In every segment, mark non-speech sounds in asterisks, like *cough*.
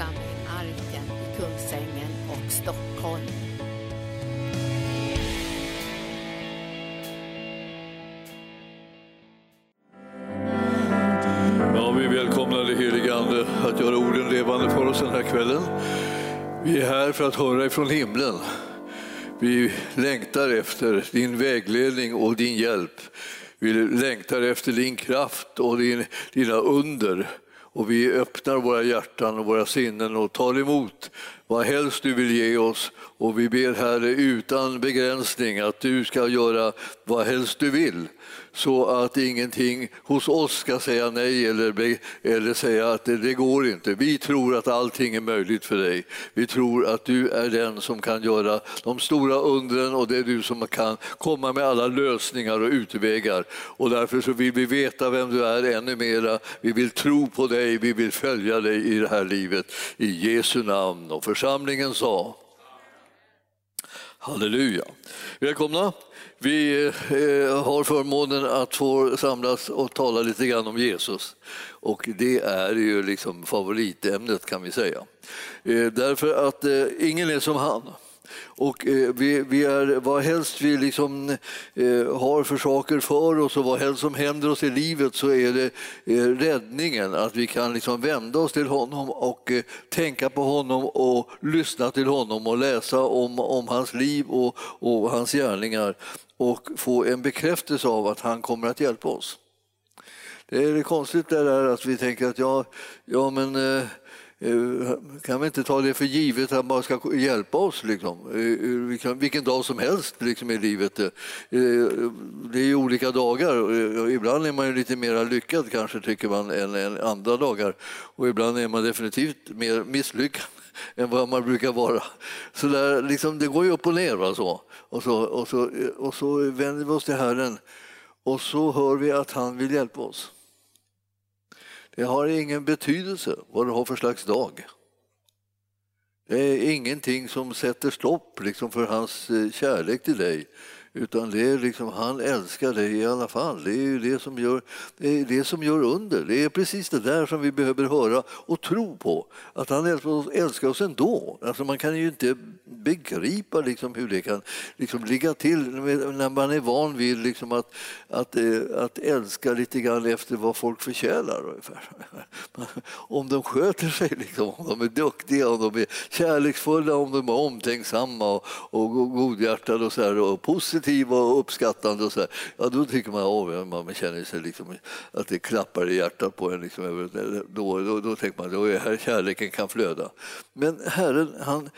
församling Arken i Kungsängen och Stockholm. Ja, vi välkomnar det helige Ande att göra orden levande för oss den här kvällen. Vi är här för att höra ifrån himlen. Vi längtar efter din vägledning och din hjälp. Vi längtar efter din kraft och din, dina under. Och vi öppnar våra hjärtan och våra sinnen och tar emot vad helst du vill ge oss. Och vi ber Herre utan begränsning att du ska göra vad helst du vill så att ingenting hos oss ska säga nej eller, eller säga att det, det, går inte. Vi tror att allting är möjligt för dig. Vi tror att du är den som kan göra de stora undren och det är du som kan komma med alla lösningar och utvägar. Och därför så vill vi veta vem du är ännu mera. Vi vill tro på dig, vi vill följa dig i det här livet. I Jesu namn. Och församlingen sa Halleluja. Välkomna. Vi eh, har förmånen att få samlas och tala lite grann om Jesus. Och det är ju liksom favoritämnet kan vi säga. Eh, därför att eh, ingen är som han. Och eh, vi, vi är, vad helst vi liksom, eh, har för saker för oss och vad helst som händer oss i livet så är det eh, räddningen, att vi kan liksom vända oss till honom och eh, tänka på honom och lyssna till honom och läsa om, om hans liv och, och hans gärningar och få en bekräftelse av att han kommer att hjälpa oss. Det är det konstigt det där att vi tänker att ja, ja men Eh, Eh, kan vi inte ta det för givet att han bara ska hjälpa oss liksom? Eh, eh, vilken dag som helst liksom, i livet. Det är ju olika dagar. Ibland är man ju lite mer lyckad kanske tycker man än, andra dagar och ibland är man definitivt mer misslyckad *laughs* än vad man brukar vara. Så där, liksom, det går ju upp och ner. Va, så. Och, så, och, så, och så vänder vi oss till Herren och så hör vi att han vill hjälpa oss. Det har ingen betydelse vad du har för slags dag. Det är ingenting som sätter stopp liksom, för hans eh, kärlek till dig. Utan det är liksom, han älskar dig i alla fall. Det är ju det som, gör, det är det som gör under. Det är precis det där som vi behöver höra och tro på. Att han älskar oss, älskar oss ändå. Alltså man kan ju inte begripa liksom hur det kan liksom ligga till när man är van vid liksom att, att, eh, att älska lite grann efter vad folk förtjänar. *laughs* Om de sköter sig, liksom, om de är duktiga, om de är kärleksfulla, om de är omtänksamma och, och godhjärtade och, så här, och positiva positiv och uppskattande och så här, ja, då tycker man att man känner sig liksom, att det klappar i hjärtat på en. Liksom, då, då, då tänker man att här kärleken kan flöda. Men Herren, han,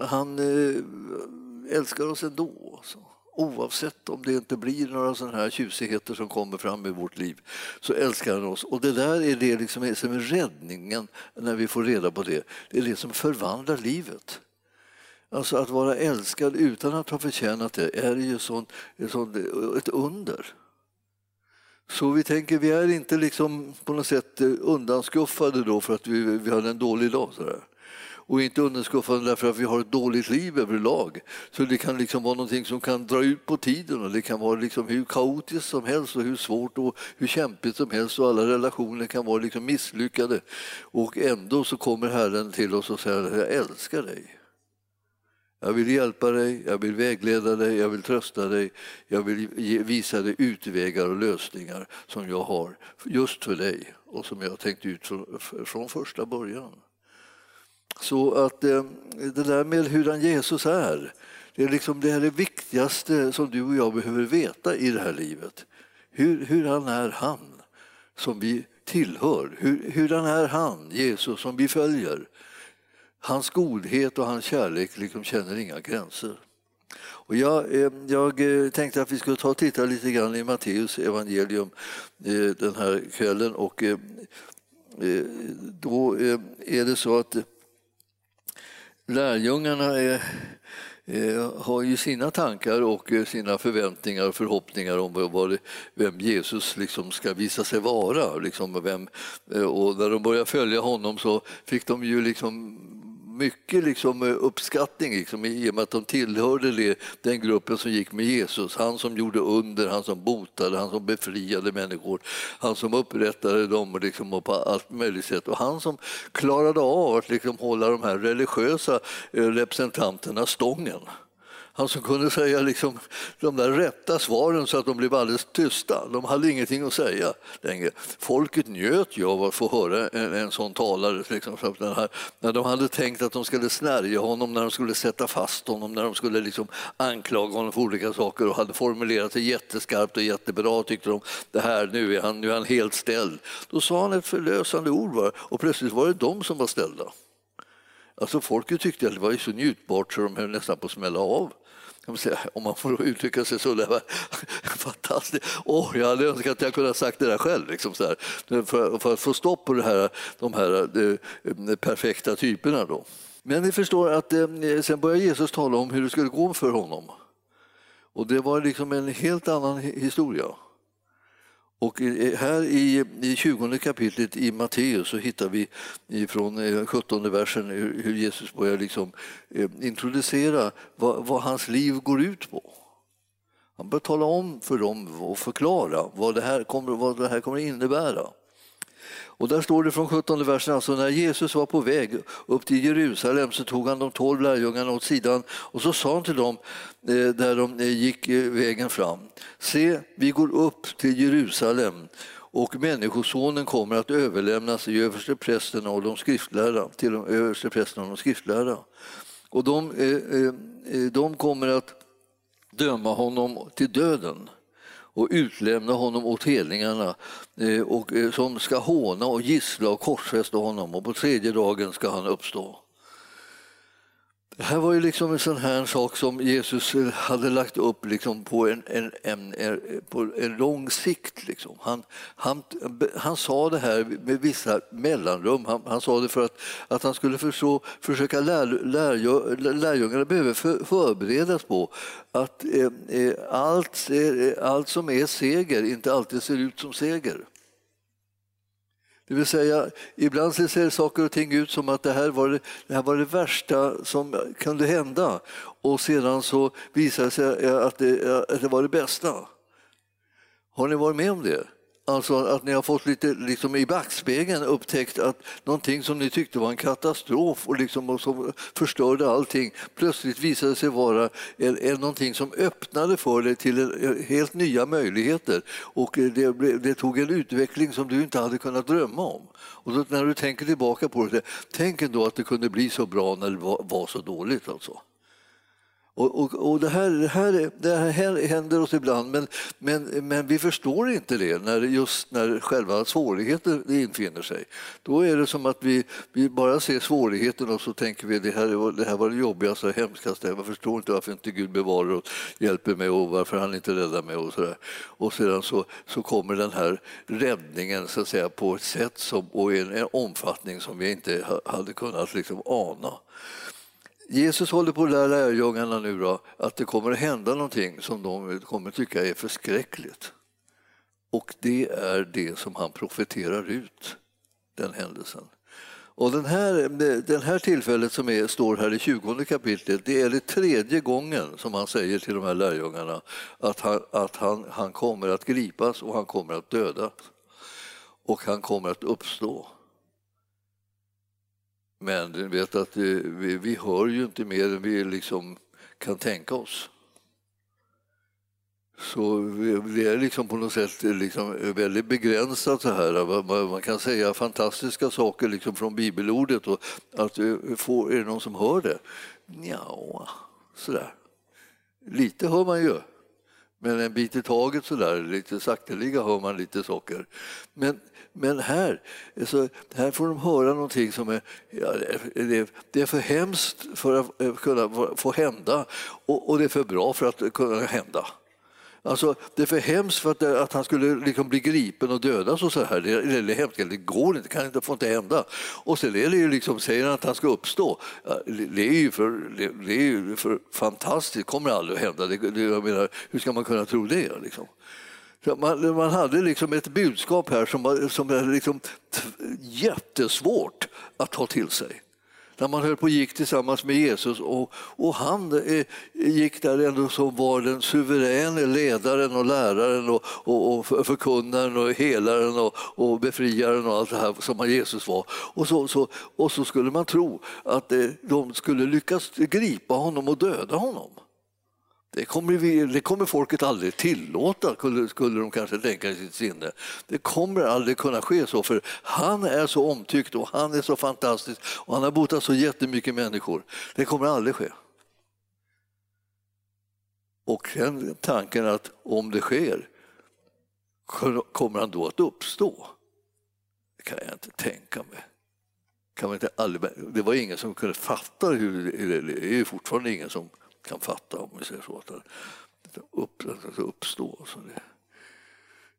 han eh, älskar oss ändå. Så. Oavsett om det inte blir några sådana här tjusigheter som kommer fram i vårt liv så älskar han oss. Och det där är det liksom som är räddningen när vi får reda på det. Det är det som förvandlar livet. Alltså att vara älskad utan att ha förtjänat det är ju sånt, sånt, ett under. Så vi tänker, vi är inte liksom på något sätt eh, undanskuffade då för att vi, vi hade en dålig dag. Sådär. Och inte undanskuffade därför att vi har ett dåligt liv överlag. Så det kan liksom vara någonting som kan dra ut på tiden och det kan vara liksom hur kaotiskt som helst och hur svårt och hur kämpigt som helst och alla relationer kan vara liksom misslyckade. Och ändå så kommer Herren till oss och säger, jag älskar dig. Jag vill hjälpa dig, jag vill vägleda dig, jag vill trösta dig, jag vill visa dig utvägar och lösningar som jag har just för dig och som jag har tänkt ut från, från första början. Så att eh, det där med hurdan Jesus är, det är, liksom, det här det viktigaste som du och jag behöver veta i det här livet. Hur, hur han är han som vi tillhör, hur, hurdan är han, Jesus, som vi följer. Hans godhet och hans kärlek liksom känner inga gränser. Och jag, eh, jag, eh, tänkte att vi skulle ta och titta lite grann i Matteus evangelium eh, den här kvällen. Och då är det så att lärjungarna är, har ju sina tankar och sina förväntningar och förhoppningar om vad, vem Jesus liksom ska visa sig vara. Liksom vem, och när de började följa honom så fick de ju liksom mycket liksom eh, uppskattning liksom, i och med att de tillhörde det, den gruppen som gick med Jesus. Han som gjorde under, han som botade, han som befriade människor, han som upprättade dem liksom, och på allt möjligt sätt. Och han som klarade av att liksom, hålla de här religiösa eh, representanterna stången. Han som kunde säga liksom de där rätta svaren så att de blev alldeles tysta. De hade ingenting att säga längre. Folket njöt ju av att få höra en, en sån talare. Liksom, här, när de hade tänkt att de skulle snärja honom, när de skulle sätta fast honom, när de skulle liksom anklaga honom för olika saker och hade formulerat det jätteskarpt och jättebra tyckte de. Det här, nu är han, nu är han helt ställd. Då sa han ett förlösande ord var, och plötsligt var det de som var ställda. Alltså folket tyckte att det var så njutbart så de höll nästan på att smälla av om man får uttrycka sig så. Det var *laughs* fantastiskt. Oh, jag hade önskat att jag kunde ha sagt det där själv. Liksom så här. För, för, att få stopp på det här, de här de, de perfekta typerna. Då. Men ni förstår att eh, sen började Jesus tala om hur det skulle gå för honom. Och det var liksom en helt annan historia. Och eh, här i, i 20 kapitlet i Matteus så hittar vi från 17 eh, versen hur Jesus börjar liksom eh, introducera vad, vad hans liv går ut på. Han börjar tala om för dem och förklara vad det här kommer, vad det här kommer innebära. Och där står det från 17 versen, alltså när Jesus var på väg upp till Jerusalem så tog han de tolv lärjungarna åt sidan och så sa han till dem eh, där de eh, gick eh, vägen fram. Se, vi går upp till Jerusalem och Människosonen kommer att överlämnas till översteprästerna och de skriftlärda, till de översteprästerna och de skriftlärda. Och de, de kommer att döma honom till döden och utlämna honom åt hedningarna eh, och, eh, som ska håna och gissla och korsfästa honom och på tredje dagen ska han uppstå. Det här var ju liksom en sån här sak som Jesus eh, hade lagt upp liksom på, en, en, en, en på en lång sikt. Liksom. Han, han, han sa det här med vissa mellanrum. Han, han sa det för att, att han skulle förstå, försöka lär, lär, lärjungarna behöver för, förberedas på att eh, eh allt, eh, allt som är seger inte alltid ser ut som seger. Det vill säga, ibland ser saker och ting ut som att det här var det, det här var det värsta som kunde hända och sedan så visar det sig att det, att det var det bästa. Har ni varit med om det? Alltså att ni har fått lite liksom i backspegeln upptäckt att någonting som ni tyckte var en katastrof och, liksom, och som förstörde allting plötsligt visade sig vara en, en, någonting som öppnade för dig till en, helt nya möjligheter. Och eh, det, det, tog en utveckling som du inte hade kunnat drömma om. Och då, när du tänker tillbaka på det, tänk ändå att det kunde bli så bra när det var, var så dåligt. Alltså. Och, och, och det, här, det, här, det här händer oss ibland, men, men, men vi förstår inte det när, just när själva svårigheten infinner sig. Då är det som att vi, vi bara ser svårigheten och så tänker vi det här, det här var det jobbigaste och hemskaste. Jag förstår inte varför inte Gud bevarar och hjälper mig och varför han inte räddar mig. Och, så där. och sedan så, så kommer den här räddningen så att säga, på ett sätt som, och i en, en omfattning som vi inte hade kunnat liksom ana. Jesus håller på att lära lärjungarna nu då, att det kommer att hända någonting som de kommer att tycka är förskräckligt. Och det är det som han profeterar ut, den händelsen. Och den här, den här tillfället som är, står här i 20 kapitlet, det är det tredje gången som han säger till de här lärjungarna att, han, att han, han kommer att gripas och han kommer att dödas. Och han kommer att uppstå. Men du vet att vi, vi hör ju inte mer än vi liksom kan tänka oss. Så det är liksom på något sätt liksom väldigt begränsat så här. Man kan säga fantastiska saker liksom från bibelordet och att eh, får, är det någon som hör det? Ja, sådär. Lite hör man ju. Men en bit i taget sådär, lite sakteliga hör man lite saker. Men men här, så, här får de höra någonting som är, ja, det, det, är för hemskt för att eh, kunna få hända och, och det är för bra för att kunna hända. Alltså, det är för hemskt för att, eh, att han skulle liksom bli gripen och dödas och så här. Det är, det är hemskt, det går inte, kan inte, får inte hända. Och sen är det ju liksom, säger han att han ska uppstå. Det är ju för, det är ju för fantastiskt, det kommer aldrig att hända. Det, det, jag menar, hur ska man kunna tro det? Liksom? Man, man hade liksom ett budskap här som var, som var liksom jättesvårt att ta till sig. när man höll på och gick tillsammans med Jesus och, och han eh, gick där ändå som var den suveräne ledaren och läraren och, och, och förkunnaren och helaren och, och befriaren och allt det här som Jesus var. Och så, så, och så skulle man tro att eh, de skulle lyckas gripa honom och döda honom. Det kommer, vi, det kommer folket aldrig tillåta, skulle, skulle de kanske tänka i sitt sinne. Det kommer aldrig kunna ske så, för han är så omtyckt och han är så fantastisk och han har botat så jättemycket människor. Det kommer aldrig ske. Och sen tanken att om det sker, kommer han då att uppstå? Det kan jag inte tänka mig. Kan man inte aldrig, det var ingen som kunde fatta hur det är fortfarande ingen som kan fatta om vi säger så. Att det uppstår. Så det,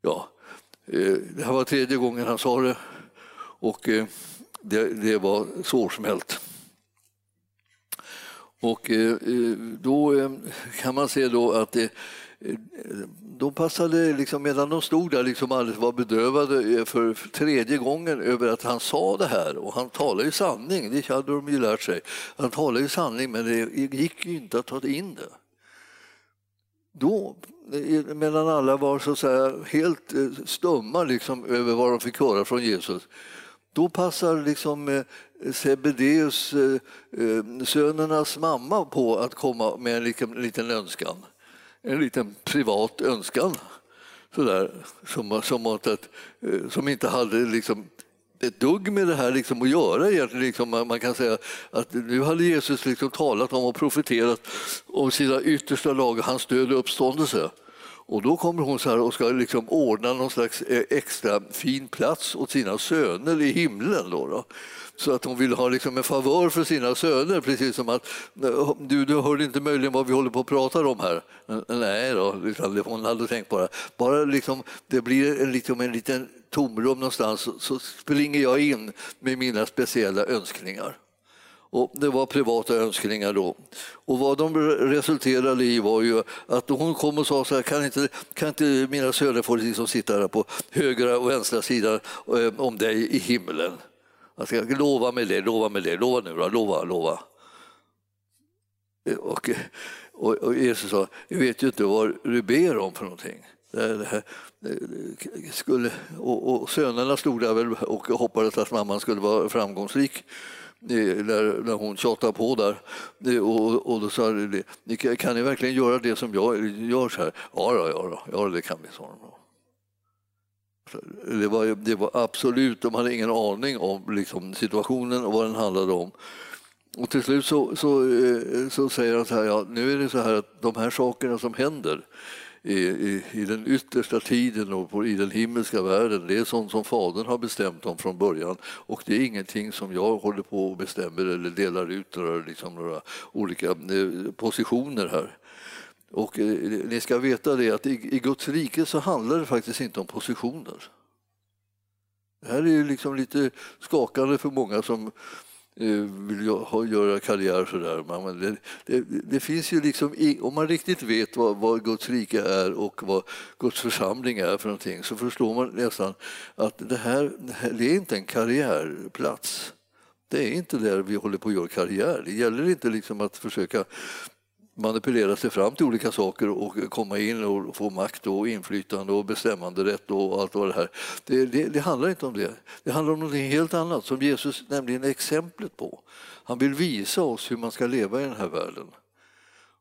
ja, eh, det här var tredje gången han sa det och eh, det, det var svårsmält. Och eh, då kan man se då att det, de passade, liksom, medan de stod där, liksom alldeles var bedrövade för tredje gången över att han sa det här. Och han talade ju sanning, det hade de ju lärt sig. Han talade ju sanning, men det gick ju inte att ta in det. Då, medan alla var så att säga, helt eh, stumma liksom, över vad de fick höra från Jesus, då passar liksom eh, Sebedeus, eh, sönernas mamma på att komma med en liten önskan en liten privat önskan sådär, som, som, att, eh, som inte hade liksom ett dugg med det här liksom att göra. Egentligen. Liksom, man kan säga att nu hade Jesus liksom talat om och profeterat om sina yttersta dagar, hans död och uppståndelse. Och då kommer hon så här och ska liksom ordna någon slags eh, extra fin plats åt sina söner i himlen. Då, då. Så att hon vill ha liksom en favör för sina söner, precis som att du, du hörde inte möjligen vad vi håller på att prata om här. Nej då, liksom, hon hade tänkt bara, bara liksom, det blir en, liksom en liten tomrum någonstans så springer jag in med mina speciella önskningar. Och det var privata önskningar då. Och vad de resulterade i var ju att hon kom och sa så här, kan inte, kan inte mina söner få liksom sitta där på högra och vänstra sidan eh, om dig i himlen? Jag ska lova mig det, lova mig det, lova nu då, lova, lova. Eh, och, och, och Jesus sa, jag vet ju inte vad du ber om för någonting. Det här, eh, skulle, och, och sönerna stod där väl och hoppades att mamman skulle vara framgångsrik Eh, när, när hon tjatade på där. Eh, och, och då sa de, kan ni verkligen göra det som jag gör så här? Ja, ja, ja, ja det kan vi, sa de. Det var, det var absolut, de hade ingen aning om liksom, situationen och vad den handlade om. Och till slut så, så, eh, så säger han så här, ja, nu är det så här att de här sakerna som händer i, i, i den yttersta tiden och på, i den himmelska världen, det är sånt som Fadern har bestämt om från början och det är ingenting som jag håller på och bestämmer eller delar ut några, liksom, några olika eh, positioner här. Och eh, ni ska veta det att i, i Guds rike så handlar det faktiskt inte om positioner. Det här är ju liksom lite skakande för många som Eh, vill göra karriär sådär. Men det, det, det, finns ju liksom, om man riktigt vet vad, vad, Guds rike är och vad Guds församling är för någonting så förstår man nästan att det här, det är inte en karriärplats. Det är inte där vi håller på att göra karriär. Det gäller inte liksom att försöka manipulera sig fram till olika saker och komma in och få makt och inflytande och bestämmanderätt och allt vad det här. Det, det, det handlar inte om det. Det handlar om något helt annat som Jesus nämligen är exemplet på. Han vill visa oss hur man ska leva i den här världen.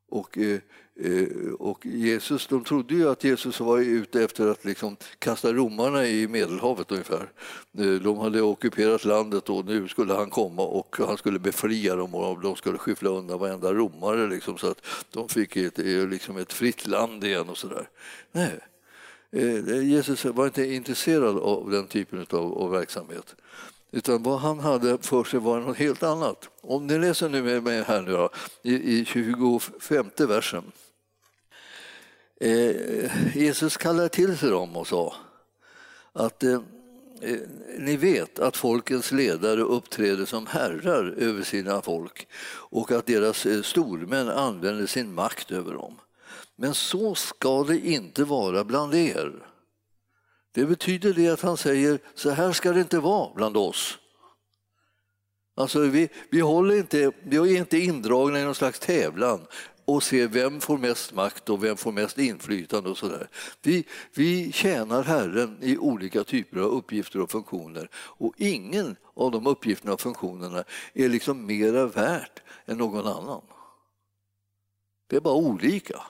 Och, eh, Eh, och Jesus, de trodde ju att Jesus var ute efter att liksom kasta romarna i Medelhavet ungefär. Eh, de hade ockuperat landet och nu skulle han komma och han skulle befria dem och de skulle skyffla undan varenda romare liksom, så att de fick ett, eh, liksom ett fritt land igen och sådär. Nej, Jesus var inte intresserad av den typen av, av verksamhet. Utan vad han hade för sig var något helt annat. Om ni läser nu med mig här nu då, i, i 25 versen. Eh, Jesus kallade till sig dem och sa att eh, eh, ni vet att folkens ledare uppträder som herrar över sina folk och att deras eh, stormän använder sin makt över dem. Men så ska det inte vara bland er. Det betyder det att han säger så här ska det inte vara bland oss. Alltså vi, vi, håller inte, vi är inte indragna i någon slags tävlan och ser vem får mest makt och vem får mest inflytande och sådär. Vi, vi tjänar Herren i olika typer av uppgifter och funktioner och ingen av de uppgifterna och funktionerna är liksom mera värt än någon annan. Det är bara olika.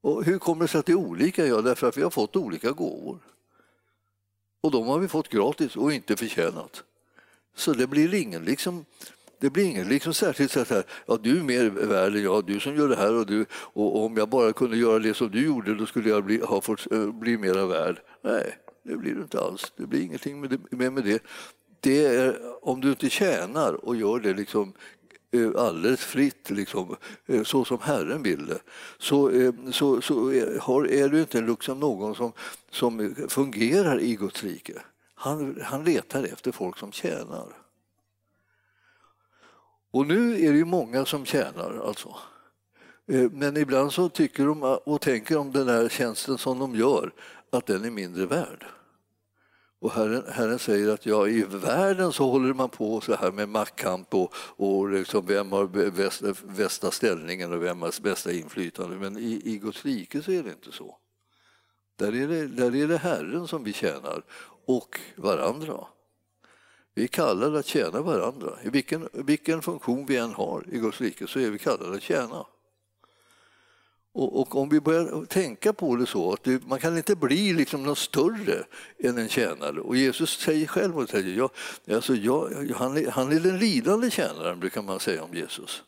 Och hur kommer det sig att det är olika? Ja, därför att vi har fått olika gåvor. Och de har vi fått gratis och inte förtjänat. Så det blir ingen liksom det blir inget liksom särskilt så här, ja du är mer värd än jag, du som gör det här och du, och om jag bara kunde göra det som du gjorde då skulle jag bli, ha fått, eh, bli mera värd. Nej, det blir du inte alls. Det blir ingenting med det. Med, med det. det är, om du inte tjänar och gör det liksom eh, alldeles fritt, liksom, eh, så som Herren vill det, så, så, så är du inte liksom någon som, som fungerar i Guds rike. Han, han letar efter folk som tjänar. Och nu är det ju många som tjänar alltså. Eh, men ibland så tycker de ah, och tänker om den här tjänsten som de gör att den är mindre värd. Och Herren, Herren säger att ja, i världen så håller man på så här med maktkamp och, och liksom vem har bästa, bästa ställningen och vem har bästa inflytande. Men i, i Guds rike så är det inte så. Där är det, där är det Herren som vi tjänar och varandra. Vi är kallade att tjäna varandra. I vilken, vilken funktion vi än har i Guds rike så är vi kallade att tjäna. Och, och, om vi börjar tänka på det så att det, man kan inte bli liksom något större än en tjänare. Och Jesus säger själv att jag, alltså jag, han, är, han är den lidande tjänaren, brukar man säga om Jesus.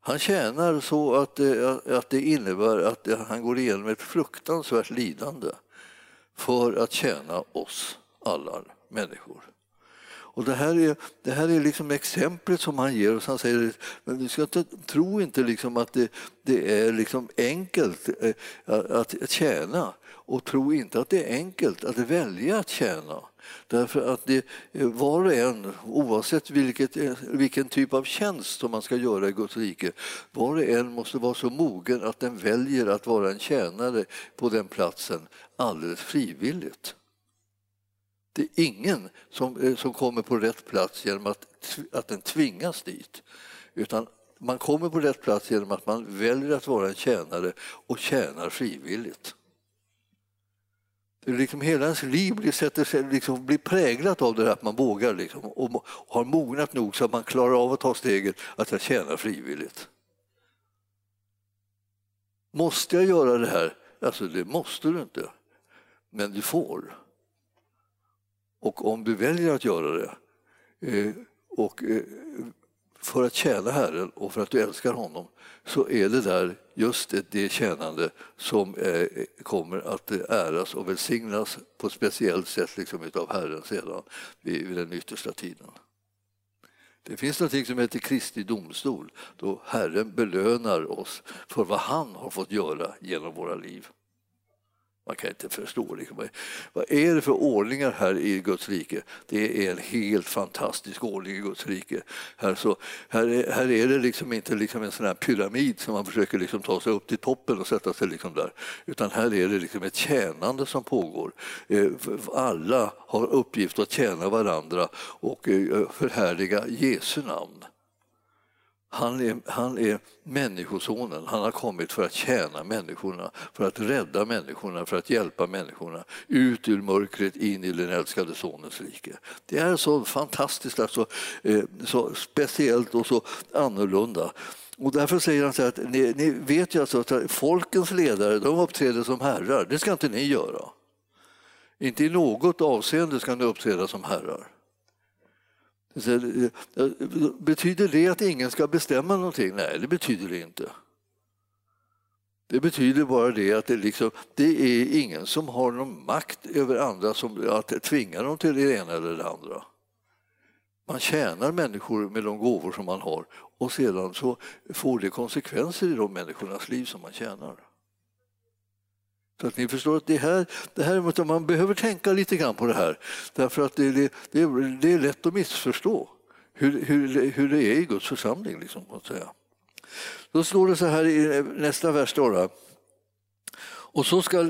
Han tjänar så att, eh, att det innebär att han går igenom ett fruktansvärt lidande för att tjäna oss alla människor. Och det här är, det här är liksom exemplet som han ger oss. Han säger men du ska inte, tro inte liksom att det, det är liksom enkelt eh, att, att tjäna och tro inte att det är enkelt att välja att tjäna. Därför att det, eh, var och en, oavsett vilket, eh, vilken typ av tjänst som man ska göra i Guds rike, var och en måste vara så mogen att den väljer att vara en tjänare på den platsen alldeles frivilligt. Det är ingen som, eh, som kommer på rätt plats genom att, att den tvingas dit. Utan man kommer på rätt plats genom att man väljer att vara en tjänare och tjänar frivilligt. Det liksom hela ens liv blir, sätter sig, liksom, blir präglat av det där att man vågar liksom, och har mognat nog så att man klarar av att ta steget att jag tjänar frivilligt. Måste jag göra det här? Alltså det måste du inte, men du får. Och om du väljer att göra det eh, och eh, för att tjäna Herren och för att du älskar honom så är det där just det tjänande som eh, kommer att äras och välsignas på ett speciellt sätt liksom av Herren sedan vid den yttersta tiden. Det finns något som heter Kristi domstol då Herren belönar oss för vad han har fått göra genom våra liv. Man kan inte förstå. Liksom. Vad är det för ordningar här i Guds rike? Det är en helt fantastisk ordning i Guds rike. Här, så, här, är, här är det liksom inte liksom en sån här pyramid som man försöker liksom ta sig upp till toppen och sätta sig liksom där. Utan här är det liksom ett tjänande som pågår. Eh, alla har uppgift att tjäna varandra och eh, förhärliga Jesu namn. Han är, han är människosonen. Han har kommit för att tjäna människorna, för att rädda människorna, för att hjälpa människorna ut ur mörkret in i den älskade Sonens rike. Det är så fantastiskt, alltså, eh, så speciellt och så annorlunda. Och därför säger han så att ni, ni vet ju alltså att folkens ledare de uppträder som herrar. Det ska inte ni göra. Inte i något avseende ska ni uppträda som herrar. Eh, eh, betyder det att ingen ska bestämma någonting? Nej, det betyder det inte. Det betyder bara det att det, liksom, det är ingen som har någon makt över andra som att tvinga dem till det ena eller det andra. Man tjänar människor med de gåvor som man har och sedan så får det konsekvenser i de människornas liv som man tjänar. Så att ni förstår att det här, det här man behöver tänka lite grann på det här. Därför att det, det, det, är, det är lätt att missförstå hur, hur, hur det är i Guds församling. Liksom, att säga. Då står det så här i nästa vers. Då, då. Och så ska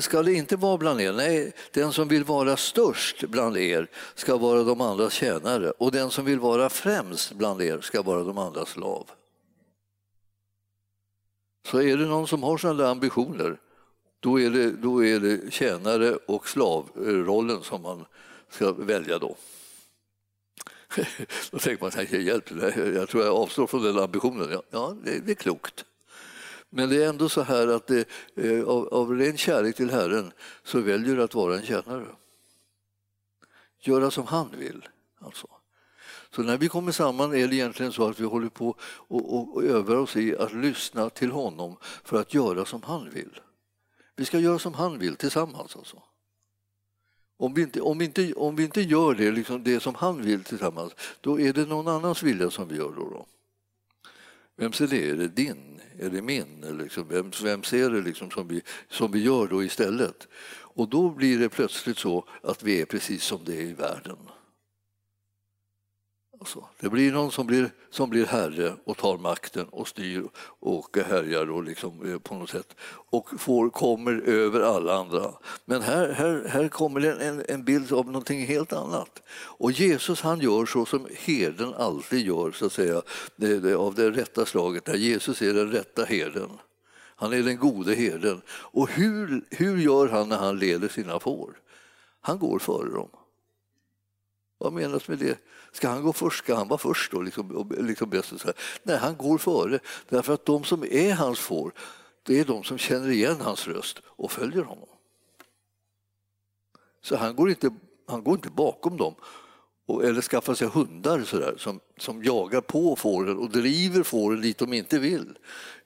ska det inte vara bland er. Nej, den som vill vara störst bland er ska vara de andras tjänare och den som vill vara främst bland er ska vara de andras slav. Så är det någon som har sådana ambitioner, då är, det, då är det tjänare och slavrollen som man ska välja då. *laughs* Då tänker man, hjälp, jag tror jag avstår från den ambitionen. Ja, det, det är klokt. Men det är ändå så här att det, eh, av, av ren kärlek till Herren så väljer du att vara en tjänare. Göra som han vill. Alltså. Så när vi kommer samman är det egentligen så att vi håller på och, och, och övar oss i att lyssna till honom för att göra som han vill. Vi ska göra som han vill tillsammans. Alltså. Om vi inte, om vi inte, om vi inte gör det, liksom det som han vill tillsammans, då är det någon annans vilja som vi gör då. då. Vems är det? Är det din? Är det min? Liksom, vem, vems är det liksom som, vi, som vi gör då istället? Och då blir det plötsligt så att vi är precis som det är i världen. Alltså, det blir någon som blir, som blir herre och tar makten och styr och härjar och liksom, eh, på något sätt och får, kommer över alla andra. Men här, här, här kommer en, en bild av någonting helt annat. Och Jesus han gör så som herden alltid gör, så att säga, det, det, av det rätta slaget. Där Jesus är den rätta herden. Han är den gode herden. Och hur, hur gör han när han leder sina får? Han går före dem. Vad menas med det? Ska han gå först? Ska han vara först då? Liksom, liksom bäst så här. Nej, han går före. Därför att de som är hans får, det är de som känner igen hans röst och följer honom. Så han går inte, han går inte bakom dem och, eller skaffar sig hundar så där, som, som jagar på fåren och driver fåren dit de inte vill.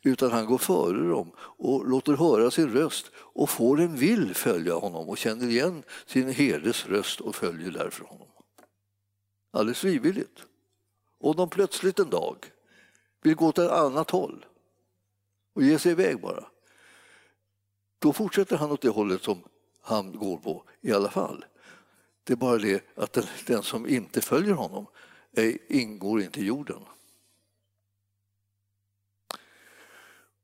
Utan han går före dem och låter höra sin röst och fåren vill följa honom och känner igen sin herdes röst och följer därför honom alldeles frivilligt. Och de plötsligt en dag vill gå åt ett annat håll och ge sig iväg bara. Då fortsätter han åt det hållet som han går på i alla fall. Det är bara det att den, den som inte följer honom är, ingår inte i jorden.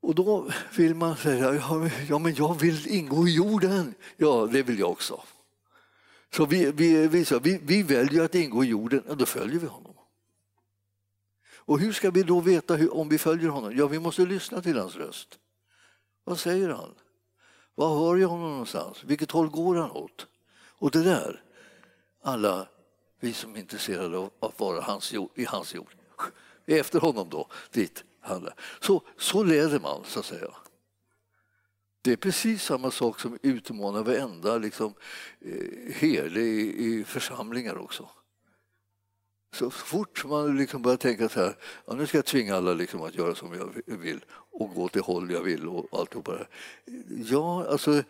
Och då vill man säga, ja men jag vill ingå i jorden. Ja, det vill jag också. Så vi, vi, vi, så, vi, vi väljer att ingå i jorden, och då följer vi honom. Och hur ska vi då veta hur, om vi följer honom? Ja, vi måste lyssna till hans röst. Vad säger han? Var hör jag honom någonstans? Vilket håll går han åt? Och det där, alla vi som är intresserade av att vara hans jord, i hans jord, *laughs* efter honom då, dit han Så, så leder man, så att säga. Det är precis samma sak som utmanar varenda liksom, eh, herde i, i församlingar också. Så fort man liksom börjar tänka så här, ja, nu ska jag tvinga alla liksom att göra som jag vill och gå till håll jag vill och alltihopa det här. Ja, alltså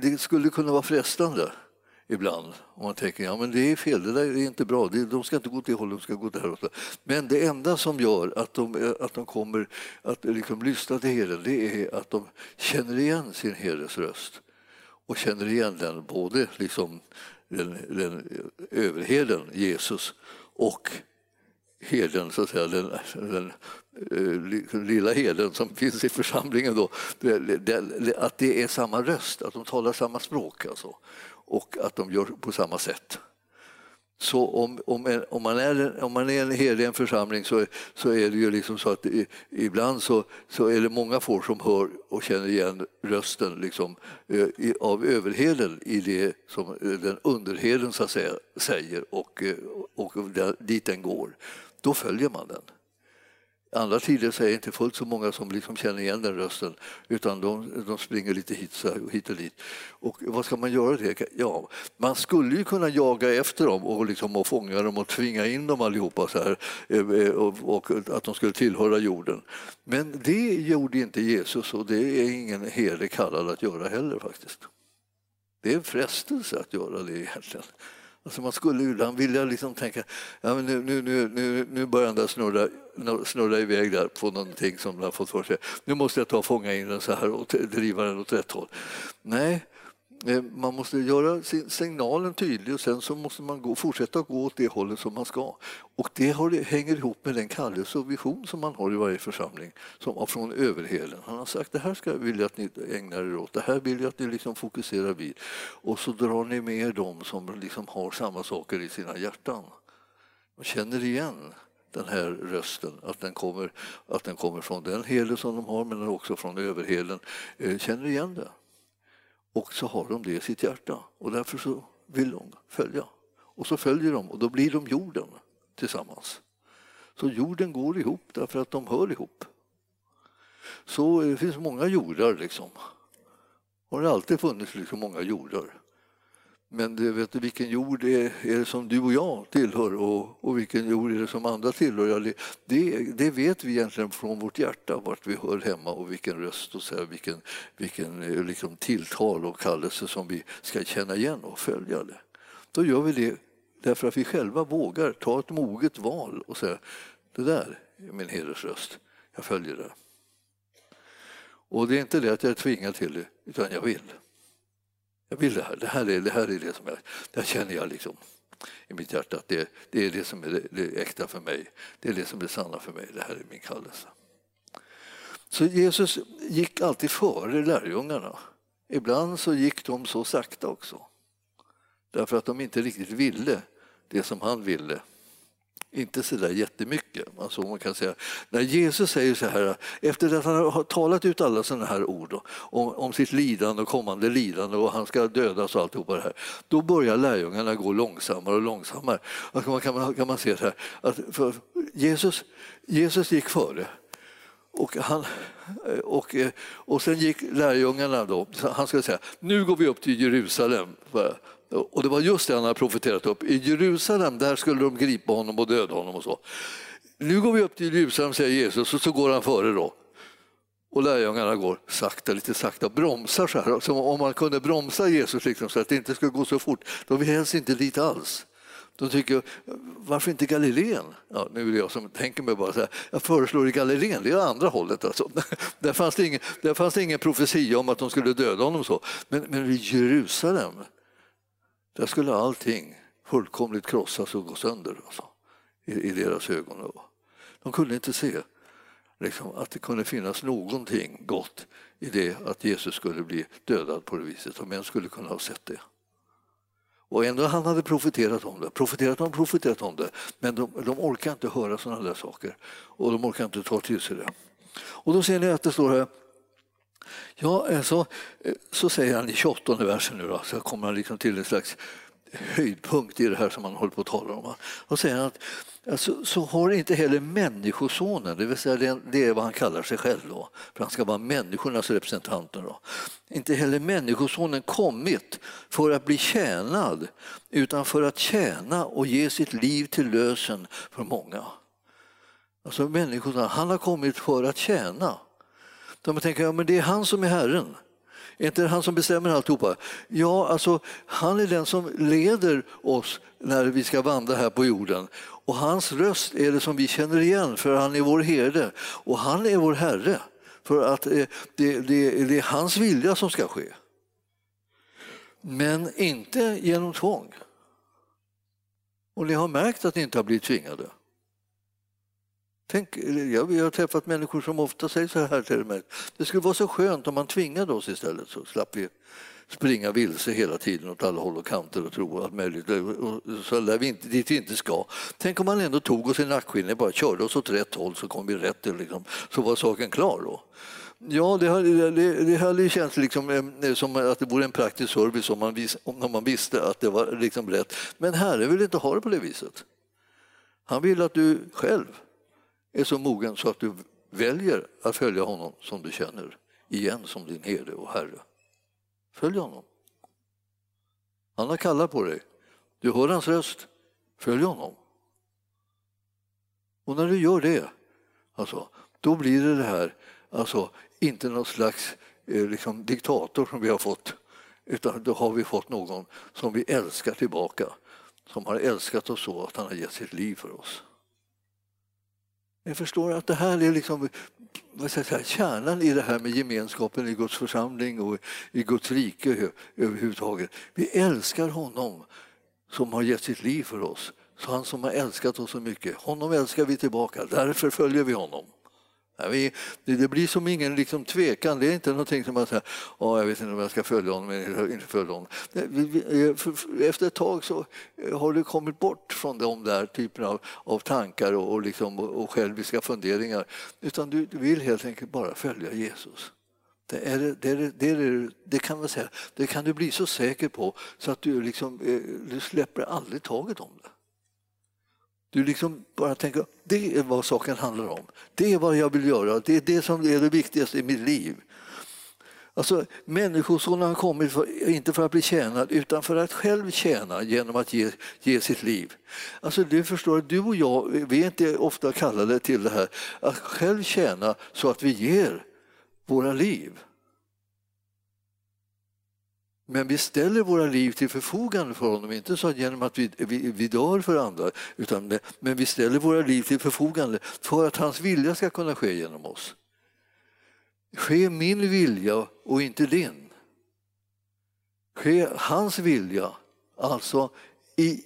det skulle kunna vara frestande ibland. Och man tänker ja men det är fel, det där är inte bra, de ska inte gå till hållet, de ska gå däråt. Men det enda som gör att de, eh, att de kommer att eh, liksom lyssna till herden det är att de känner igen sin herdes röst och känner igen den, både liksom den, den överherden Jesus och herden, så att säga, den, den, eh, lilla herden som finns i församlingen, då, att det är samma röst, att de talar samma språk. Alltså och att de gör på samma sätt. Så om, om, om, man är, om man är en herde i en församling så, så är det ju liksom så att i, ibland så, så är det många får som hör och känner igen rösten liksom, eh, i, av överheden i det som den underheden så att säga, säger och, eh, och, och dit den går. Då följer man den. Andra tider så är det inte fullt så många som liksom känner igen den rösten utan de, de springer lite hit, hit och dit. Och vad ska man göra det? Ja, man skulle ju kunna jaga efter dem och, liksom, och fånga dem och tvinga in dem allihopa så här, eh, eh, och, och att de skulle tillhöra jorden. Men det gjorde inte Jesus och det är ingen herde kallad att göra heller faktiskt. Det är en frestelse att göra det egentligen. Alltså man skulle ibland vilja liksom tänka ja, men nu, nu, nu, nu börjar den snurra, snurra iväg där på någonting som den har fått för sig. Nu måste jag ta och fånga in den så här och driva den åt rätt håll. Nej, Eh, man måste göra signalen tydlig och sen så måste man gå, fortsätta gå åt det hållet som man ska. Och det har, hänger ihop med den kallelse och vision som man har i varje församling som, från överhelen. Han har sagt det här ska, vill jag att ni ägnar er åt, det här vill jag att ni liksom fokuserar vid. Och så drar ni med er dem som liksom har samma saker i sina hjärtan. och känner igen den här rösten, att den kommer, att den kommer från den helen som de har men också från överhelen. Eh, känner igen det. Och så har de det i sitt hjärta och därför så vill de följa. Och så följer de och då blir de jorden tillsammans. Så jorden går ihop därför att de hör ihop. Så eh, det finns många jordar liksom. Har det alltid funnits liksom många jordar. Men det, vet du, vilken jord är, är det som du och jag tillhör och, och vilken jord är det som andra tillhör? Det, det vet vi egentligen från vårt hjärta, vart vi hör hemma och vilken röst och så här, vilken, vilken eh, liksom, tilltal och kallelse som vi ska känna igen och följa. Det. Då gör vi det därför att vi själva vågar ta ett moget val och säga det där är min hedersröst, jag följer det. Och det är inte det att jag är tvingad till det, utan jag vill. Jag vill det här. Det här är det, här är det som jag, det känner jag liksom i mitt hjärta att det, det är det som är det, det äkta för mig. Det är det som är sanna för mig. Det här är min kallelse. Så Jesus gick alltid före lärjungarna. Ibland så gick de så sakta också. Därför att de inte riktigt ville det som han ville. Inte så där jättemycket. Alltså man kan säga. När Jesus säger så här, efter att han har talat ut alla sådana här ord om, om sitt lidande och kommande lidande och han ska dödas och alltihopa det här, då börjar lärjungarna gå långsammare och långsammare. Alltså man kan, kan man se så här, att Jesus, Jesus gick före. Och, han, och, och sen gick lärjungarna då, han skulle säga, nu går vi upp till Jerusalem. Och det var just det han hade profeterat upp. I Jerusalem där skulle de gripa honom och döda honom. och så. Nu går vi upp till Jerusalem, säger Jesus, och så går han före då. Och lärjungarna går sakta, lite sakta, bromsar så här. Som om man kunde bromsa Jesus liksom, så att det inte skulle gå så fort. De vill helst inte dit alls. De tycker, varför inte Galileen? Ja, nu är det jag som tänker mig bara så här, jag föreslår i Galileen, det är andra hållet. Alltså. *laughs* Där, fanns det ingen, där fanns det ingen profetia om att de skulle döda honom. så. Men, men i Jerusalem, där skulle allting fullkomligt krossas och gå sönder alltså, i, i, deras ögon. De kunde inte se liksom, att det kunde finnas någonting gott i det att Jesus skulle bli dödad på det viset, om en skulle kunna ha sett det. Och ändå han hade profeterat om det, profeterat om profeterat om det, men de, de orkar inte höra sådana där saker och de orkar inte ta till sig det. Och då ser ni att det står här Ja, eh, så, eh, så säger han i 28 versen nu då, så kommer han liksom till en slags höjdpunkt i det här som han håller på att tala om. Och säger han att alltså, så har inte heller Människosonen, det vill säga det, det är vad han kallar sig själv då, för han ska vara människornas representant. Då. Inte heller Människosonen kommit för att bli tjänad utan för att tjäna och ge sitt liv till lösen för många. Alltså människosonen, han har kommit för att tjäna. De tänker ja, men det är han som är Herren. Är inte han som bestämmer alltihopa? Ja, alltså, han är den som leder oss när vi ska vandra här på jorden. Och hans röst är det som vi känner igen, för han är vår herde. Och han är vår Herre, för att eh, det, det, det är hans vilja som ska ske. Men inte genom tvång. Och ni har märkt att ni inte har blivit tvingade. Tänk, jag, jag har träffat människor som ofta säger så här till mig. Det skulle vara så skönt om man tvingade oss istället så slapp vi springa vilse hela tiden åt alla håll och kanter och tro allt möjligt. Så där vi inte, dit vi inte ska. Tänk om man ändå tog oss i nackskinnet bara körde oss åt rätt håll så kom vi rätt. Liksom. Så var saken klar då. Ja, det hade, det, det hade känts liksom, eh, som att det vore en praktisk service om man, vis, om man visste att det var liksom rätt. Men Herren vill inte ha det på det viset. Han vill att du själv är så mogen så att du väljer att följa honom som du känner igen som din herde och herre. Följ honom. Han har kallat på dig. Du hör hans röst. Följ honom. Och när du gör det, alltså, då blir det det här, alltså, inte någon slags eh, liksom, diktator som vi har fått, utan då har vi fått någon som vi älskar tillbaka, som har älskat oss så att han har gett sitt liv för oss. Jag förstår att det här är liksom vad ska jag säga, kärnan i det här med gemenskapen i Guds församling och i Guds rike överhuvudtaget. Vi älskar honom som har gett sitt liv för oss. Så han som har älskat oss så mycket, honom älskar vi tillbaka. Därför följer vi honom. Det blir som ingen liksom tvekan. Det är inte någonting som man säger oh, jag vet inte om jag ska följa honom eller inte följa honom. Eh, efter ett tag så eh, har du kommit bort från de där typerna av, av tankar och, och, liksom, och själviska funderingar. Utan du, du vill helt enkelt bara följa Jesus. Det, är, det, är, det, är, det, kan man säga, det kan du bli så säker på så att du, liksom, eh, du släpper aldrig taget om det. Du liksom bara tänker, det är vad saken handlar om. Det är vad jag vill göra. Det är det som är det viktigaste i mitt liv. Alltså, Människosonen har kommit för, inte för att bli tjänad utan för att själv tjäna genom att ge, ge sitt liv. Alltså, du förstår, du och jag vi är inte ofta kallade till det här att själv tjäna så att vi ger våra liv. Men vi ställer våra liv till förfogande för honom, inte så genom att vi, vi, vi dör för andra, utan, men vi ställer våra liv till förfogande för att hans vilja ska kunna ske genom oss. Ske min vilja och inte din. Ske hans vilja, alltså i,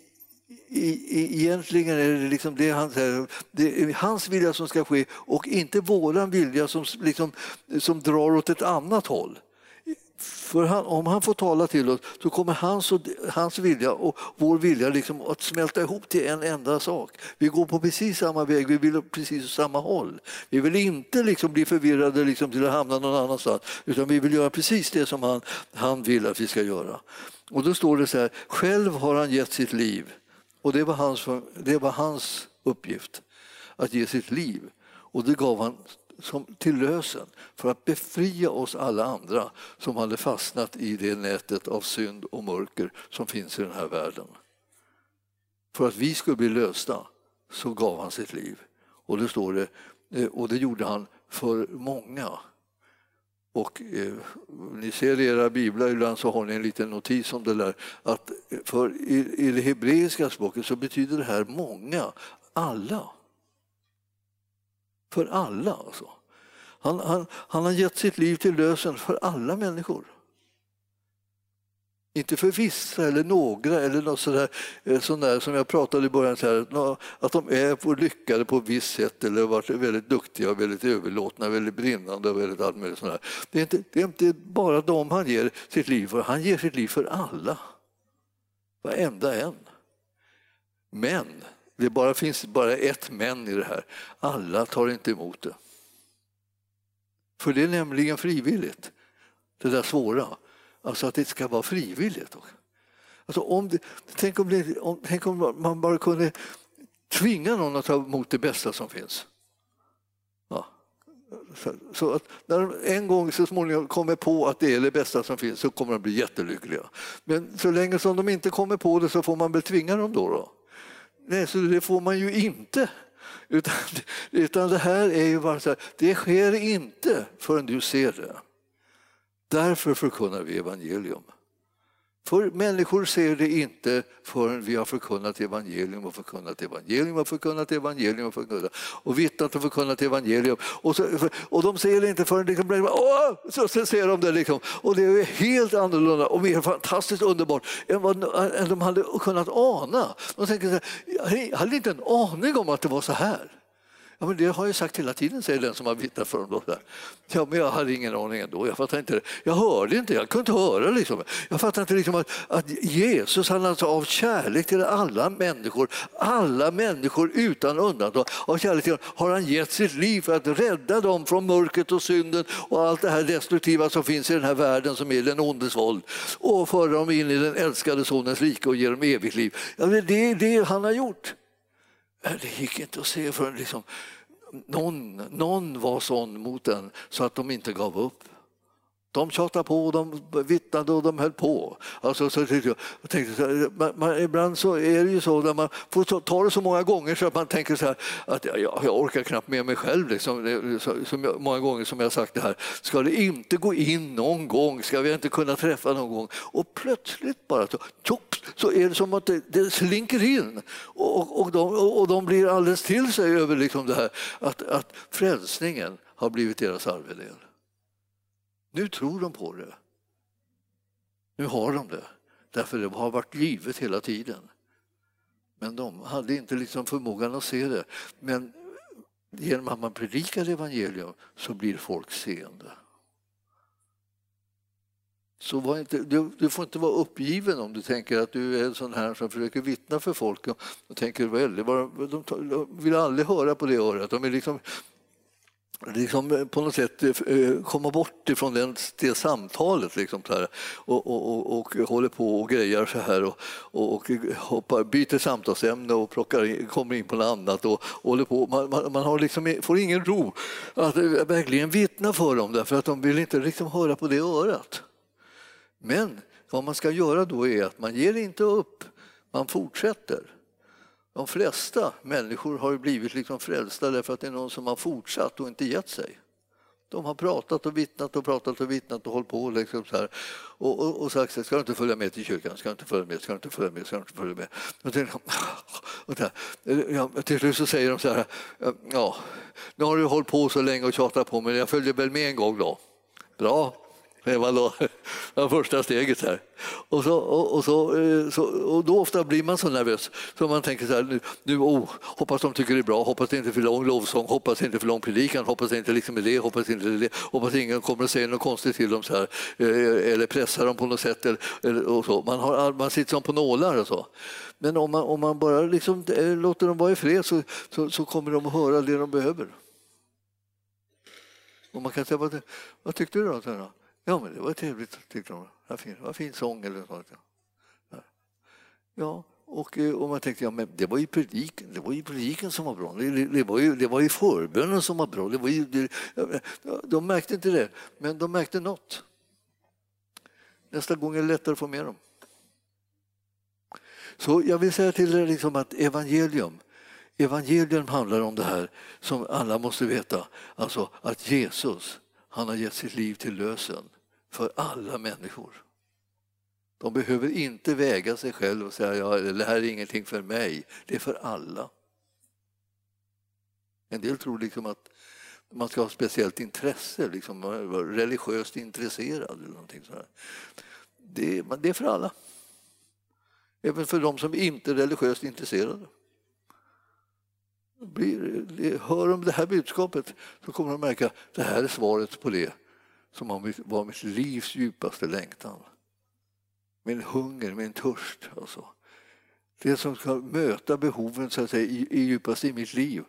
i, egentligen är det liksom det han säger, det är hans vilja som ska ske och inte våran vilja som, liksom, som drar åt ett annat håll. För han, om han får tala till oss så kommer hans, och, hans vilja och vår vilja liksom att smälta ihop till en enda sak. Vi går på precis samma väg, vi vill precis samma håll. Vi vill inte liksom bli förvirrade liksom till att hamna någon annanstans utan vi vill göra precis det som han, han vill att vi ska göra. Och då står det så här, själv har han gett sitt liv och det var hans, det var hans uppgift att ge sitt liv och det gav han som till lösen för att befria oss alla andra som hade fastnat i det nätet av synd och mörker som finns i den här världen. För att vi skulle bli lösta så gav han sitt liv. Och det står det, eh, och det gjorde han för många. Och eh, ni ser i era biblar ibland så har ni en liten notis om det där att eh, för i, i det hebreiska språket så betyder det här många, alla. För alla alltså. Han, han, han har gett sitt liv till lösen för alla människor. Inte för vissa eller några eller något sådär, eh, sådär som jag pratade i början, så att de är lyckade på ett visst sätt eller varit väldigt duktiga, väldigt överlåtna, väldigt brinnande och väldigt allt möjligt sådär. Det är, inte, det är inte bara dem han ger sitt liv för, han ger sitt liv för alla. Varenda en. Men det bara finns bara ett men i det här. Alla tar inte emot det. För det är nämligen frivilligt, det där svåra. Alltså att det ska vara frivilligt. Alltså om det, tänk, om det, om, tänk om man bara kunde tvinga någon att ta emot det bästa som finns. Ja. Så, så att när de en gång så småningom kommer på att det är det bästa som finns så kommer de bli jättelyckliga. Men så länge som de inte kommer på det så får man väl tvinga dem då. då. Nej, så det får man ju inte. Utan, utan det här är ju bara så här, det sker inte förrän du ser det. Därför förkunnar vi evangelium. För människor ser det inte förrän vi har förkunnat evangelium och förkunnat evangelium och förkunnat evangelium och förkunnat och vittnat och förkunnat evangelium. Och, så, och de ser det inte förrän liksom, åh! Så, så ser de det liksom. Och det är helt annorlunda och mer fantastiskt underbart än vad än de hade kunnat ana. De tänker så här, jag hade inte en aning om att det var så här. Ja, men det har jag sagt hela tiden, säger den som har vittnat för dem. Då. Ja, men jag hade ingen aning ändå. Jag fattade inte det. Jag hörde inte, jag kunde inte höra. Liksom. Jag fattade inte liksom att, att Jesus han alltså av kärlek till alla människor, alla människor utan undantag, av kärlek till dem, har han gett sitt liv för att rädda dem från mörkret och synden och allt det här destruktiva som finns i den här världen som är den ondes våld och föra dem in i den älskade sonens rike och ge dem evigt liv. Ja, det är det han har gjort. Det gick inte att se förrän liksom, någon, någon var sån mot den så att de inte gav upp. De tjatade på, de vittnade och de höll på. Alltså, så jag, jag tänkte så här, man, man, ibland så är det ju så när man får ta det så många gånger så att man tänker så här att jag, jag orkar knappt med mig själv. Liksom, så, så många gånger som jag har sagt det här. Ska det inte gå in någon gång? Ska vi inte kunna träffa någon gång? Och plötsligt bara så, tjopp, så är det som att det, det slinker in och, och, de, och de blir alldeles till sig över liksom det här att, att frälsningen har blivit deras arvedel. Nu tror de på det. Nu har de det, därför det har varit givet hela tiden. Men de hade inte liksom förmågan att se det. Men genom att man predikar evangelium så blir folk seende. Så var inte, du, du, får inte vara uppgiven om du tänker att du är en sån här som försöker vittna för folk och, och tänker väldigt, de, de vill aldrig höra på det örat. De är liksom liksom eh, på något sätt eh, eh, komma bort ifrån den, det samtalet liksom så här, och, och, och, och håller på och grejar så här och, och, hoppar, byter samtalsämne och plockar in, kommer in på något annat och, håller på. Man, man, man har liksom, får ingen ro att verkligen vittna för dem därför att de vill inte liksom höra på det örat. Men vad man ska göra då är att man ger inte upp, man fortsätter. De flesta människor har blivit liksom frälsta därför att det är någon som har fortsatt och inte gett sig. De har pratat och vittnat och pratat och vittnat och hållit på liksom så här. Och, och, och sagt ska du inte följa med till kyrkan, ska du inte följa med, ska du inte följa med, ska du inte följa med. Och till, liksom, *laughs* och där, ja, till slut så säger de så här, ja, nu har du hållit på så länge och tjatat på mig, jag följer väl med en gång då. Bra, det var första steget. här. Och, så, och, och, så, eh, så, och då ofta blir man så nervös så man tänker så här, nu, nu oh, hoppas de tycker det är bra, hoppas det inte är för lång lovsång, hoppas det inte är för lång predikan, hoppas det inte liksom är det, hoppas inte det, hoppas ingen kommer att säga något konstigt till dem så här, eh, eller pressa dem på något sätt. Eller, och så. Man, har, man sitter som på nålar och så. Men om man, om man bara liksom, eh, låter dem vara i fred så, så, så kommer de att höra det de behöver. Och man kan säga, vad, vad tyckte du då? Ja, men det var trevligt, tyckte de. Det var fin sång eller något. Ja, och, eh, och man tänkte, ja, men det var ju prediken, det var ju prediken som var bra. Det, det, var ju, det var ju förbönen som var bra. Det var ju, det, de märkte inte det, men de märkte något. Nästa gång är det lättare att få med dem. Så jag vill säga till er liksom att evangelium, evangelium handlar om det här som alla måste veta, alltså att Jesus han har gett sitt liv till lösen för alla människor. De behöver inte väga sig själva och säga ja, det här är ingenting för mig, det är för alla. En del tror liksom att man ska ha speciellt intresse, liksom, vara religiöst intresserad. eller någonting sådär. Det, det är för alla. Även för de som inte är religiöst intresserade. Blir, hör de det här budskapet så kommer de märka att det här är svaret på det som var mitt livs djupaste längtan. Min hunger, min törst. Alltså. Det som ska möta behoven så att säga, i, i djupast i mitt liv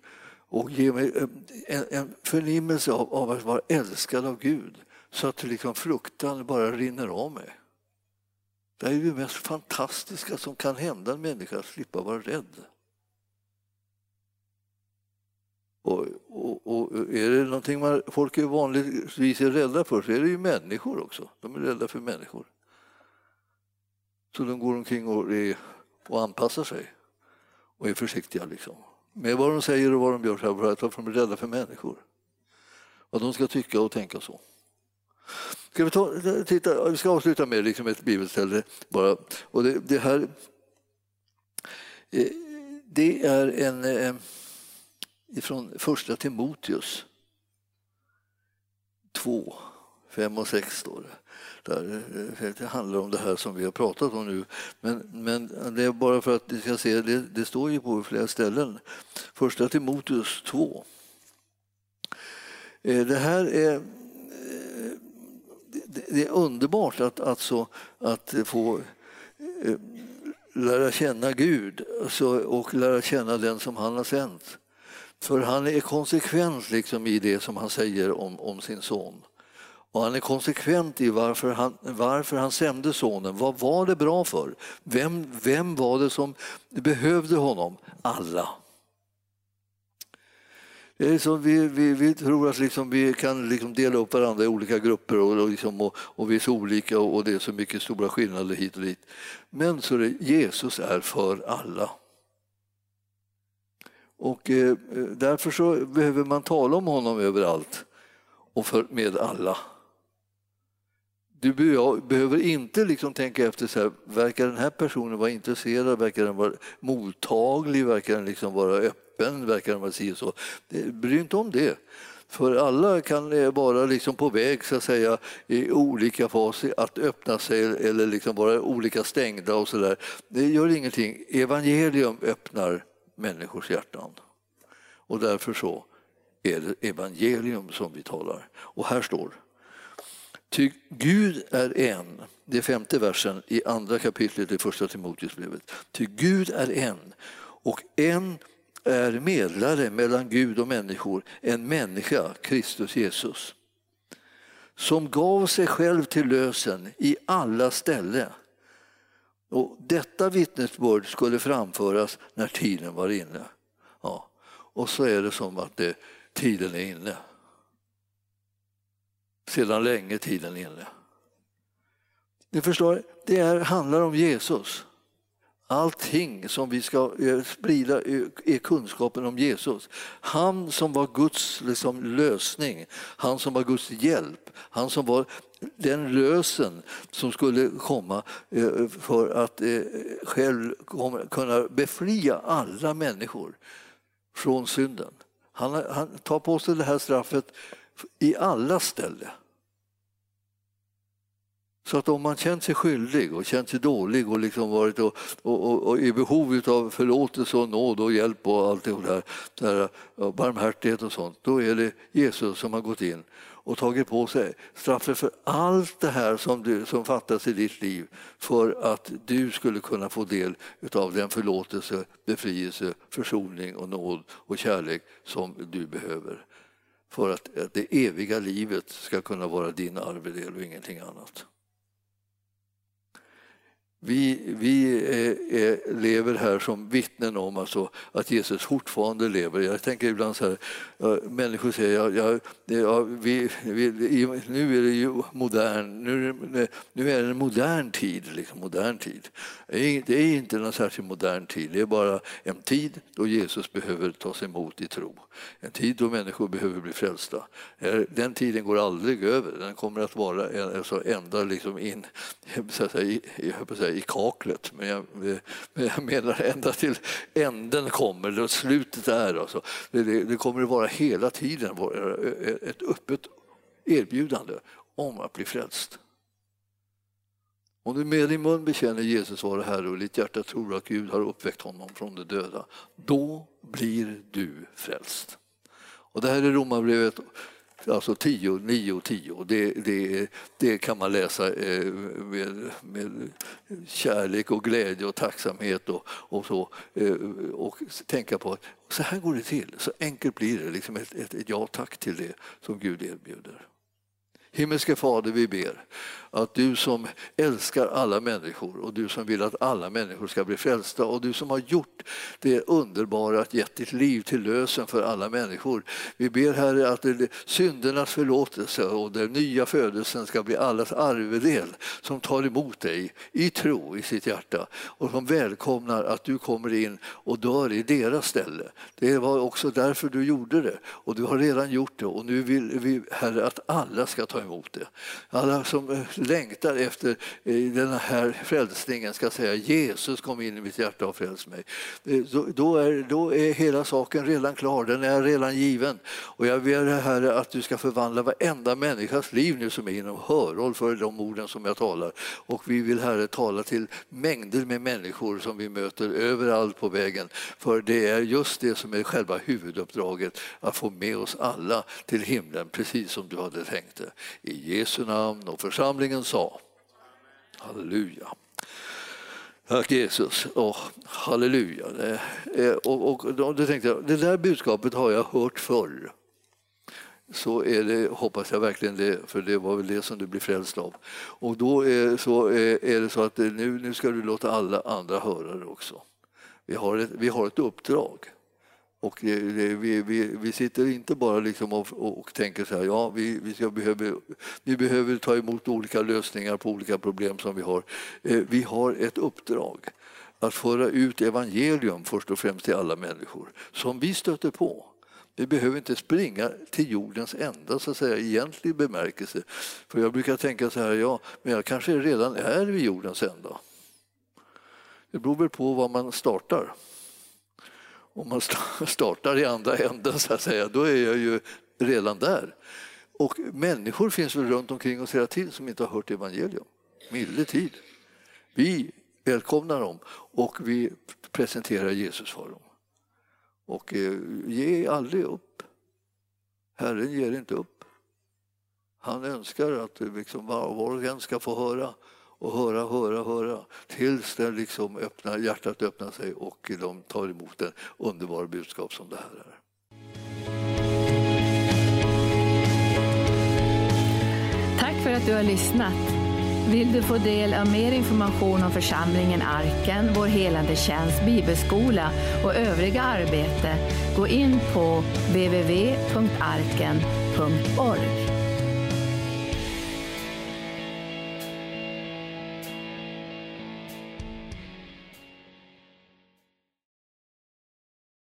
och ge mig eh, en, en förnimmelse av, av, att vara älskad av Gud så att liksom fruktan bara rinner av mig. Det är det mest fantastiska som kan hända en människa, att slippa vara rädd. Och, och, och, är det någonting man, folk är vanligtvis är rädda för så är det ju människor också. De är rädda för människor. Så de går omkring och, är, och anpassar sig och är försiktiga liksom. med vad de säger och vad de gör för att de är rädda för människor. Vad de ska tycka och tänka så. Ska vi, ta, titta, vi ska avsluta med liksom ett bibelställe bara. Och det, det här eh, det är en eh, ifrån första Timoteus 2, 5 och 6 står det. Där, eh, det handlar om det här som vi har pratat om nu. Men, men det är bara för att ni ska se, det, det står ju på flera ställen. Första Timoteus 2. Eh, det här är eh, det är underbart att, alltså, att få lära känna Gud och lära känna den som han har sänt. För han är konsekvent liksom i det som han säger om, om sin son. Och han är konsekvent i varför han, varför han sände sonen. Vad var det bra för? Vem, vem var det som behövde honom? Alla. Det är som vi, vi, vi tror att liksom vi kan liksom dela upp varandra i olika grupper och, och, liksom, och, och vi är så olika och, och det är så mycket stora skillnader hit och dit. Men så det, Jesus är för alla. Och eh, eh, därför så behöver man tala om honom överallt och för, med alla. Du behöver inte liksom tänka efter så här, verkar den här personen vara intresserad, verkar den vara mottaglig, verkar den liksom vara öppen, verkar den vara si så. Bry dig inte om det. För alla kan eh, vara liksom på väg så att säga, i olika faser att öppna sig eller liksom vara olika stängda och så där. Det gör ingenting. Evangelium öppnar människors hjärtan. Och därför så är det evangelium som vi talar. Och här står Ty Gud är en, det är femte versen i andra kapitlet i första Timoteusbrevet. Ty Gud är en och en är medlare mellan Gud och människor, en människa, Kristus Jesus som gav sig själv till lösen i alla ställen. Och detta vittnesbörd skulle framföras när tiden var inne. Ja. Och så är det som att det, tiden är inne. Sedan länge tiden inne. Ni förstår, det är, handlar om Jesus. Allting som vi ska eh, sprida eh, är kunskapen om Jesus. Han som var Guds liksom, lösning, han som var Guds hjälp, han som var den lösen som skulle komma eh, för att själv kunna befria alla människor från synden. Han, han tar på sig det här straffet i alla ställen. Så att om man känt sig skyldig och känt sig dålig och liksom varit och, och, och, och i behov av förlåtelse och nåd och hjälp och allt det där, där, barmhärtighet och sånt, då är det Jesus som har gått in och tagit på sig straffet för allt det här som, du, som fattas i ditt liv för att du skulle kunna få del av den förlåtelse, befrielse, försoning och nåd och kärlek som du behöver för att det eviga livet ska kunna vara din arvedel och ingenting annat. Vi, vi är, är, lever här som vittnen om alltså att Jesus fortfarande lever. Jag tänker ibland så här, människor säger ja, ja, ja vi, vi, nu är det ju modern, nu, nu är det en modern tid. Liksom, modern tid. Det är inte någon särskilt modern tid, det är bara en tid då Jesus behöver tas emot i tro. En tid då människor behöver bli frälsta. Eh, den tiden går aldrig över, den kommer att vara alltså, ända liksom in så att säga, i, säga, i kaklet. Men jag, eh, men jag menar ända till änden kommer, där slutet är. Alltså. Det, det kommer att vara hela tiden eh, ett öppet erbjudande om att bli frälst. Om du med din mun bekänner Jesus vara Herre och ditt hjärta tror att Gud har uppväckt honom från de döda, då blir du frälst. Och det här är Romarbrevet alltså 10, 9 10. Det, det, det kan man läsa eh, med, med kärlek och glädje och tacksamhet och, och så. Eh, och tänka på att så här går det till, så enkelt blir det. Liksom ett, ett, ett ja tack till det som Gud erbjuder. Himmelske Fader, vi ber att du som älskar alla människor och du som vill att alla människor ska bli frälsta och du som har gjort det underbara att gett ditt liv till lösen för alla människor. Vi ber Herre att syndernas förlåtelse och den nya födelsen ska bli allas arvedel som tar emot dig i tro i sitt hjärta och som välkomnar att du kommer in och dör i deras ställe. Det var också därför du gjorde det och du har redan gjort det och nu vill vi Herre att alla ska ta emot det. Alla som eh, längtar efter eh, den här frälsningen ska säga Jesus kom in i mitt hjärta och fräls mig. Eh, då är, då är hela saken redan klar, den är redan given. Och jag ber Herre att du ska förvandla varenda människas liv nu som är inom hörhåll för de orden som jag talar. Och vi vill Herre tala till mängder med människor som vi möter överallt på vägen. För det är just det som är själva huvuduppdraget, att få med oss alla till himlen precis som du hade tänkt det. I Jesu namn och församlingen sa. Halleluja. Tack Jesus. Oh, halleluja. Och, och, och då tänkte jag, det där budskapet har jag hört förr. Så är det, hoppas jag verkligen det, för det var väl det som du blev frälst av. Och då är, så är det så att nu, nu ska du låta alla andra höra det också. Vi har ett, vi har ett uppdrag och det, det, vi, vi, vi sitter inte bara liksom och, och tänker så här, ja, vi, vi, ska behöver, vi behöver ta emot olika lösningar på olika problem som vi har. Eh, vi har ett uppdrag att föra ut evangelium först och främst till alla människor som vi stöter på. Vi behöver inte springa till jordens ända så att säga, i egentlig bemärkelse. För jag brukar tänka så här, ja, men jag kanske redan är vid jordens ända. Det beror väl på var man startar. Om man startar i andra änden så att säga, då är jag ju redan där. Och människor finns väl runt omkring oss hela tiden som inte har hört evangelium. Milde tid. Vi välkomnar dem och vi presenterar Jesus för dem. Och eh, ge aldrig upp. Herren ger inte upp. Han önskar att eh, liksom var och en ska få höra och höra, höra, höra tills den liksom öppnar, hjärtat öppnar sig och de tar emot det underbara budskap som det här är. Tack för att du har lyssnat. Vill du få del av mer information om församlingen Arken, vår helande tjänst, bibelskola och övriga arbete, gå in på www.arken.org.